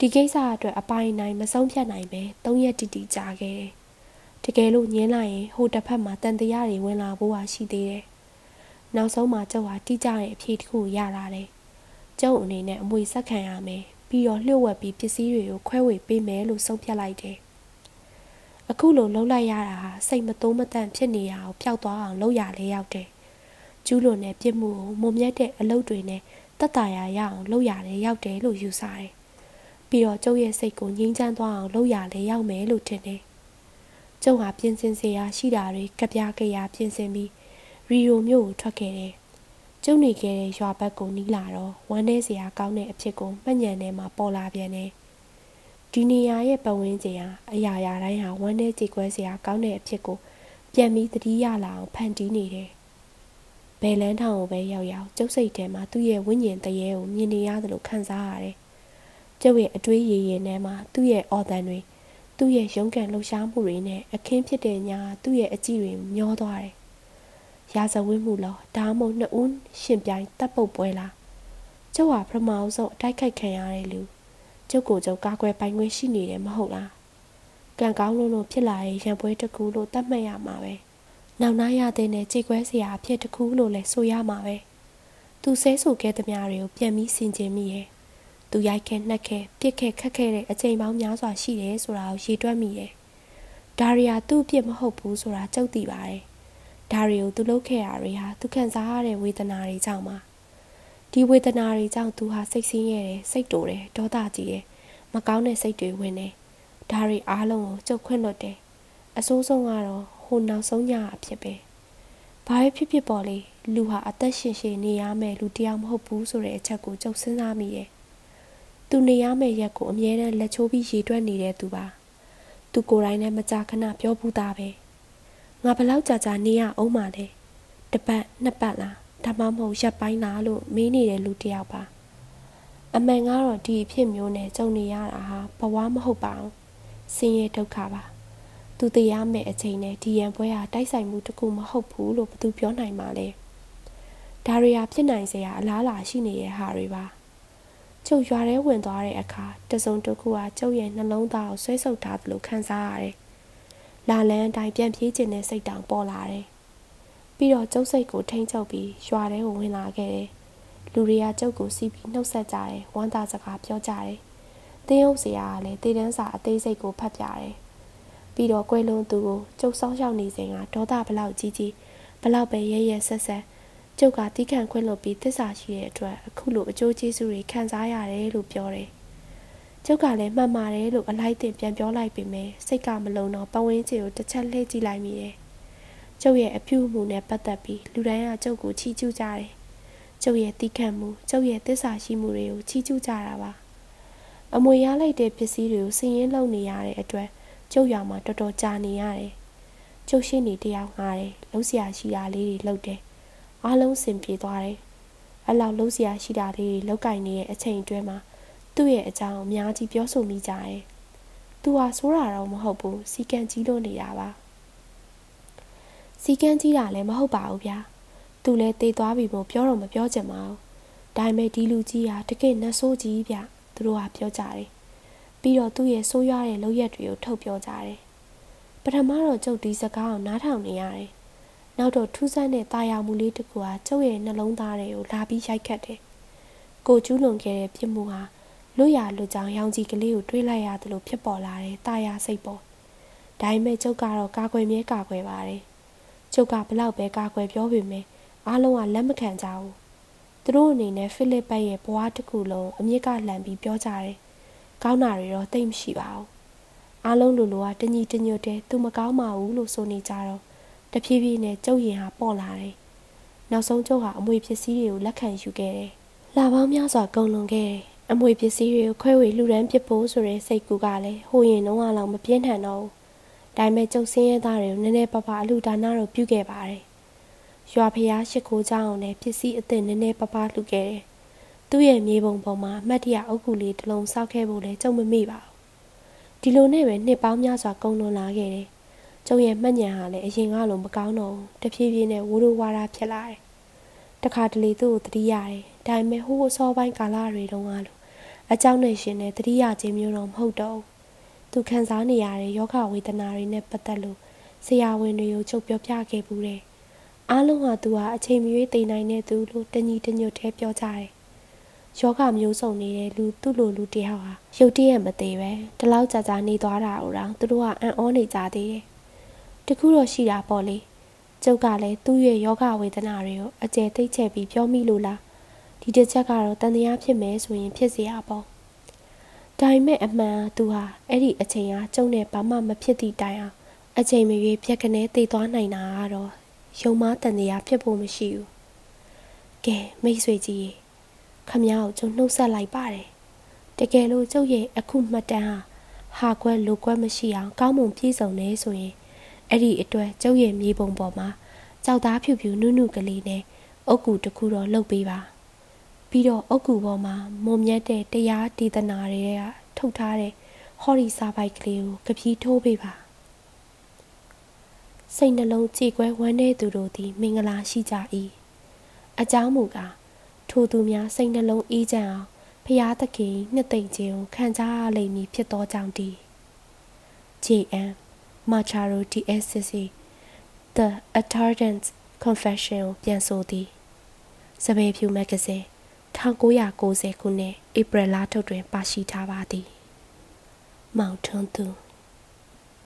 Speaker 2: ဒီကိစ္စအတွက်အပိုင်နိုင်မဆုံးဖြတ်နိုင်ပဲ၃ရက်တိတိကြာခဲ့တယ်။တကယ်လို့ညင်းလိုက်ရင်ဟိုတစ်ဖက်မှာတန်တရားတွေဝင်လာဖို့ဟာရှိသေးတယ်။နောက်ဆုံးမှာကျုပ်ဟာတိကျတဲ့အဖြေတစ်ခုရလာတယ်။ကျုပ်အနေနဲ့အမွေဆက်ခံရမယ်ပြီးတော့လျှို့ဝှက်ပြီးပစ္စည်းတွေကိုခွဲဝေပေးမယ်လို့ဆုံးဖြတ်လိုက်တယ်။အခုလိုလှုပ်လိုက်ရတာဟာစိတ်မသုံးမတန့်ဖြစ်နေရအောင်ဖျောက်သွားအောင်လုပ်ရလဲရောက်တယ်။ကျူးလွန်တဲ့ပြစ်မှုကိုမုံမြတ်တဲ့အလုပ်တွေနဲ့တတ်တာရရအောင်လုပ်ရတယ်ရောက်တယ်လို့ယူဆတယ် ပြီးတော့ကျုပ်ရဲ့စိတ်ကိုငြိမ်းချမ်းသွားအောင်လုပ်ရလဲရောက်မယ်လို့ထင်တယ်။ကျုပ်ဟာပြင်ဆင်စရာရှိတာတွေကပြားကြရာပြင်ဆင်ပြီးရီယိုမြို့ကိုထွက်ခဲ့တယ်။ကျုပ်နေခဲ့တဲ့ရွာဘက်ကိုနီးလာတော့ဝမ်းထဲစရာကောင်းတဲ့အဖြစ်ကိုမှတ်ညံထဲမှာပေါ်လာပြန်တယ်။ဒီနေရာရဲ့ပတ်ဝန်းကျင်ဟာအရာရာတိုင်းဟာဝမ်းထဲကြေကွဲစရာကောင်းတဲ့အဖြစ်ကိုပြန်ပြီးသတိရလာအောင်ဖန်တီးနေတယ်။ဘယ်လန်းထောင်ကိုပဲရောက်ရောက်ကျုပ်စိတ်ထဲမှာသူ့ရဲ့ဝိညာဉ်တရေကိုမြင်နေရတယ်လို့ခံစားရတယ် ကျုပ်ရဲ့အတွေးရည်ရည်ထဲမှာသူ့ရဲ့အော်တန်တွေသူ့ရဲ့ရုန်းကန်လှုပ်ရှားမှုတွေနဲ့အခင်းဖြစ်တဲ့ညာသူ့ရဲ့အကြည့်တွေမျောသွားတယ်။ရာဇဝတ်မှုလောဒါမှမဟုတ်နှစ်ဦးရှင်ပြိုင်တပ်ပုတ်ပွဲလား။ကျုပ်ဟာပထမအဆုံးအတိုက်ခိုက်ခံရတဲ့လူကျုပ်ကိုကျုပ်ကာကွယ်ပိုင်ခွင့်ရှိနေတယ်မဟုတ်လား။ကံကောင်းလို့လို့ဖြစ်လာတဲ့ရံပွဲတစ်ခုလို့သတ်မှတ်ရမှာပဲ။နောက်နာရတဲ့နဲ့ကြေကွဲစရာအဖြစ်တစ်ခုလို့လည်းဆိုရမှာပဲ။သူဆဲဆိုခဲ့သမျှတွေကိုပြန်ပြီးဆင်ခြင်မိရဲ့ သူရိုက်ခဲနှက်ခဲပြစ်ခဲခတ်ခဲတဲ့အချိန်ပေါင်းများစွာရှိတယ်ဆိုတာကိုရေတွက်မိတယ်။ဒါရီယာသူ့အပြစ်မဟုတ်ဘူးဆိုတာကြုတ်သိပါတယ်။ဒါရီကိုသူလုပ်ခဲ့တာတွေဟာသူခံစားရတဲ့ဝေဒနာတွေကြောင့်ပါ။ဒီဝေဒနာတွေကြောင့်သူဟာစိတ်ဆင်းရဲတယ်စိတ်တိုတယ်ဒေါသကြီးတယ်မကောင်းတဲ့စိတ်တွေဝင်တယ်။ဒါရီအားလုံးကိုကြုတ်ခွင့်လွတ်တယ်။အဆိုးဆုံးကတော့ဟိုနောက်ဆုံးညအဖြစ်ပဲ။ဘာပဲဖြစ်ဖြစ်ပေါ်လေလူဟာအသက်ရှင်ရှင်နေရမယ်လူတယောက်မဟုတ်ဘူးဆိုတဲ့အချက်ကိုကြုတ်စဉ်းစားမိတယ် သူနေရမယ့်ရက်ကိုအမြဲတမ်းလက်ချိုးပြီးရေတွက်နေတဲ့သူပါသူကိုယ်တိုင်နဲ့မကြာခဏပြောဘူးသားပဲငါဘလောက်ကြာကြာနေရအောင်မလဲတပတ်နှစ်ပတ်လားဒါမှမဟုတ်ရက်ပိုင်းလားလို့မေးနေတဲ့လူတစ်ယောက်ပါအမှန်ကတော့ဒီအဖြစ်မျိုးနဲ့ကြုံနေရတာဟာဘဝမဟုတ်ပါဘူးဆင်းရဲဒုက္ခပါသူတရားမဲ့အချိန်နဲ့ဒီရန်ပွဲဟာတိုက်ဆိုင်မှုတခုမဟုတ်ဘူးလို့ဘသူပြောနိုင်မှာလဲဒါရီယာဖြစ်နိုင်စရာအလားအလာရှိနေတဲ့ဟာတွေပါ ကျုပ်ရွာထဲဝင်သွားတဲ့အခါတစုံတစ်ခုကကျုပ်ရဲ့နှလုံးသားကိုဆွဲဆုပ်ထားသလိုခံစားရတယ်။လာလန်းအတိုင်းပြန်ပြေးခြင်းနဲ့စိတ်တောင်ပေါ်လာတယ်။ပြီးတော့ကျုပ်စိတ်ကိုထိမ့်ချုပ်ပြီးရွာထဲကိုဝင်လာခဲ့တယ်။လူတွေကကျုပ်ကိုစီးပြီးနှုတ်ဆက်ကြတယ်ဝမ်းသာစကားပြောကြတယ်။တင်းအုပ်စရာကလည်းတေးတန်းစာအသေးစိတ်ကိုဖတ်ပြတယ်။ပြီးတော့ကွယ်လွန်သူကိုကျုပ်စောင်းရှောက်နေစဉ်ကဒေါသဘလောက်ကြီးကြီးဘလောက်ပဲရဲရဲဆက်ဆက် ကျုပ်ကတီးခန့်ခွင့်လုပ်ပြီးသစ္စာရှိတဲ့အတွက်အခုလိုအကျိုးကျေးဇူးတွေခံစားရတယ်လို့ပြောတယ်။ကျုပ်ကလည်းမှတ်ပါတယ်လို့အလိုက်တင်ပြန်ပြောလိုက်ပေမဲ့စိတ်ကမလုံတော့ပဝင်းချေကိုတစ်ချက်လှည့်ကြည့်လိုက်မိတယ်။ကျုပ်ရဲ့အပြုအမူနဲ့ပတ်သက်ပြီးလူတိုင်းကကျုပ်ကိုချီးကျူးကြတယ်။ကျုပ်ရဲ့တီးခန့်မှုကျုပ်ရဲ့သစ္စာရှိမှုတွေကိုချီးကျူးကြတာပါ။အမွေရလိုက်တဲ့ပစ္စည်းတွေကိုစည်ရင်းလုပ်နေရတဲ့အတွက်ကျုပ်ရွာမှာတော်တော်ကြာနေရတယ်။ကျုပ်ရှင်းနေတယောက်ငားတယ်။လှုပ်ရှားရှိတာလေးတွေလုပ်တယ် အားလုံးစင်ပြေသွားတယ်။အလောက်လုံးစရာရှိတာလေးတွေလောက်ကင်နေတဲ့အချိန်အတွင်းမှာသူ့ရဲ့အကြောင်းအများကြီးပြောဆိုမိကြတယ်။သူဟာဆိုးတာတော့မဟုတ်ဘူးစီကံကြီးလို့နေတာပါ။စီကံကြီးတာလည်းမဟုတ်ပါဘူးဗျာ။သူလည်းတေးသွားပြီမို့ပြောတော့မပြောချင်ပါဘူးဒါပေမဲ့ဒီလူကြီးဟာတကယ်နှဆိုးကြီးဗျသူတို့ကပြောကြတယ်ပြီးတော့သူ့ရဲ့ဆိုးရွားတဲ့လုပ်ရက်တွေကိုထုတ်ပြောကြတယ်ပထမတော့ကျုပ်ဒီစကားကိုနားထောင်နေရတယ် နောက်တော့ထူးဆန်းတဲ့တာယာမှုလေးတစ်ခုဟာကျုပ်ရဲ့နှလုံးသားတွေကိုလာပြီးရိုက်ခတ်တယ်ကိုကျူးလွန်ခဲ့တဲ့ပြစ်မှုဟာလွတ်ရလွတ်ကြောင်ရောင်ကြီးကလေးကိုတွေးလိုက်ရတယ်လို့ဖြစ်ပေါ်လာတယ်တာယာစိတ်ပေါ်ဒါပေမဲ့ကျုပ်ကတော့ကာကွယ်မြဲကာကွယ်ပါတယ်ကျုပ်ကဘလောက်ပဲကာကွယ်ပြောပေမဲ့အားလုံးကလက်မခံကြဘူးသူတို့အနေနဲ့ဖိလစ်ပတ်ရဲ့ဘဝတစ်ခုလုံးအမြင့်ကလှန်ပြီးပြောကြတယ်ကောင်းတာတွေတော့သိမ့်မရှိပါဘူးအားလုံးလူလူကတညီတညွတ်တဲ့သူမကောင်းပါဘူးလို့ဆိုနေကြတော့ တဖြည်းဖြည်းနဲ့ကျုပ်ရင်ဟာပေါ့လာတယ်နောက်ဆုံးကျုပ်ဟာအမွေပစ္စည်းတွေကိုလက်ခံယူခဲ့တယ်လာပေါင်းများစွာကုန်လွန်ခဲ့တယ်အမွေပစ္စည်းတွေကိုခွဲဝေလှူဒန်းပစ်ဖို့ဆိုတဲ့စိတ်ကူကလည်းဟိုရင်တော့အောင်မပြင်းထန်တော့ဘူးဒါပေမဲ့ကျုပ်စင်းရဲသားတွေကိုနည်းနည်းပါးပါးအလှူဒါနတော့ပြုခဲ့ပါတယ်ရွာဖျားရှိခိုးကြအောင်လည်းပစ္စည်းအသစ်နည်းနည်းပါးပါးလှူခဲ့တယ်သူ့ရဲ့မြေပုံပေါ်မှာအမတ်တရအုပ်ကူလေးတစ်လုံးစောက်ခဲ့ဖို့လည်းကြုံမမိပါဘူးဒီလိုနဲ့ပဲနှစ်ပေါင်းများစွာကုန်လွန်လာခဲ့တယ် ကျုံရဲ့မှတ်ဉာဏ်ဟာလည်းအရင်ကလိုမကောင်းတော့ဘူးတဖြည်းဖြည်းနဲ့ဝိုးရိုးဝါးရာဖြစ်လာတယ်တခါတလေသူ့ကိုသတိရတယ်ဒါပေမဲ့ဟိုးအစောပိုင်းကာလတွေတုန်းကလိုအကြောင်းနဲ့ရှင်နဲ့သတိရခြင်းမျိုးတော့မဟုတ်တော့သူခံစားနေရတဲ့ယောဂဝေဒနာတွေနဲ့ပတ်သက်လို့ဆရာဝန်တွေကိုချုပ်ပြောပြခဲ့ဘူးတယ်အားလုံးဟာသူဟာအချိန်မရွေးသိနိုင်တဲ့သူလို့တညီတညွတ်တည်းပြောကြတယ်ယောဂမျိုးစုံနေတဲ့လူသူ့လိုလူတယောက်ဟာရုတ်တရက်မသေးပဲတလောက်ကြာကြာနေသွားတာကိုတော့သူတို့ကအံ့ဩနေကြသေးတယ် တခုတော့ရှိတာပေါ့လေကျုပ်ကလည်းသူ့ရဲ့ယောဂဝေဒနာတွေကိုအကျယ်သိချဲ့ပြီးပြောမိလို့လားဒီတစ်ချက်ကတော့တန်တရားဖြစ်မယ်ဆိုရင်ဖြစ်เสียရပေါ့ဒါပေမဲ့အမှန်သူဟာအဲ့ဒီအချိန်ဟာကျုံနဲ့ဘာမှမဖြစ်သည့်တိုင်အောင်အချိန်မရွေးပြက်ကနေတည်သွားနိုင်တာကတော့ယုံမားတန်တရားဖြစ်ဖို့မရှိဘူးကဲမိတ်ဆွေကြီးခမည်းကိုကျုံနှုတ်ဆက်လိုက်ပါတယ်တကယ်လို့ကျုပ်ရဲ့အခုမှတ်တမ်းဟာဟာကွက်လိုကွက်မရှိအောင်ကောင်းမွန်ပြည့်စုံနေဆိုရင် အဲ့ဒီအတွက်ကျုပ်ရဲ့မြေပုံပေါ်မှာကြောက်သားဖြူဖြူနုနုကလေးနဲ့အုတ်ကူတစ်ခုတော့လှုပ်ပေးပါပြီးတော့အုတ်ကူပေါ်မှာမုံမြတ်တဲ့တရားဒေသနာတွေကထုတ်ထားတဲ့ဟော်ရီစာပိုက်ကလေးကိုကပီးထိုးပေးပါစိတ်နှလုံးကြည်ကွဲဝမ်းနည်းသူတို့သည် မင်္ဂလာရှိကြ၏အကြောင်းမူကားထိုသူများစိတ်နှလုံးအေးချမ်းအောင်ဖျားသခင်နှစ်သိမ့်ခြင်းကိုခံစားရလိမ့်မည်ဖြစ်သောကြောင့်တည် JM Machado DSCC The Attendance Confession ကိုပြန်ဆိုသည်စပယ်ဖြူမဂ္ဂဇင်း1990ခုနှစ်ဧပြီလထုတ်တွင်ပါရှိထားပါသည် မောင်ထွန်းသူ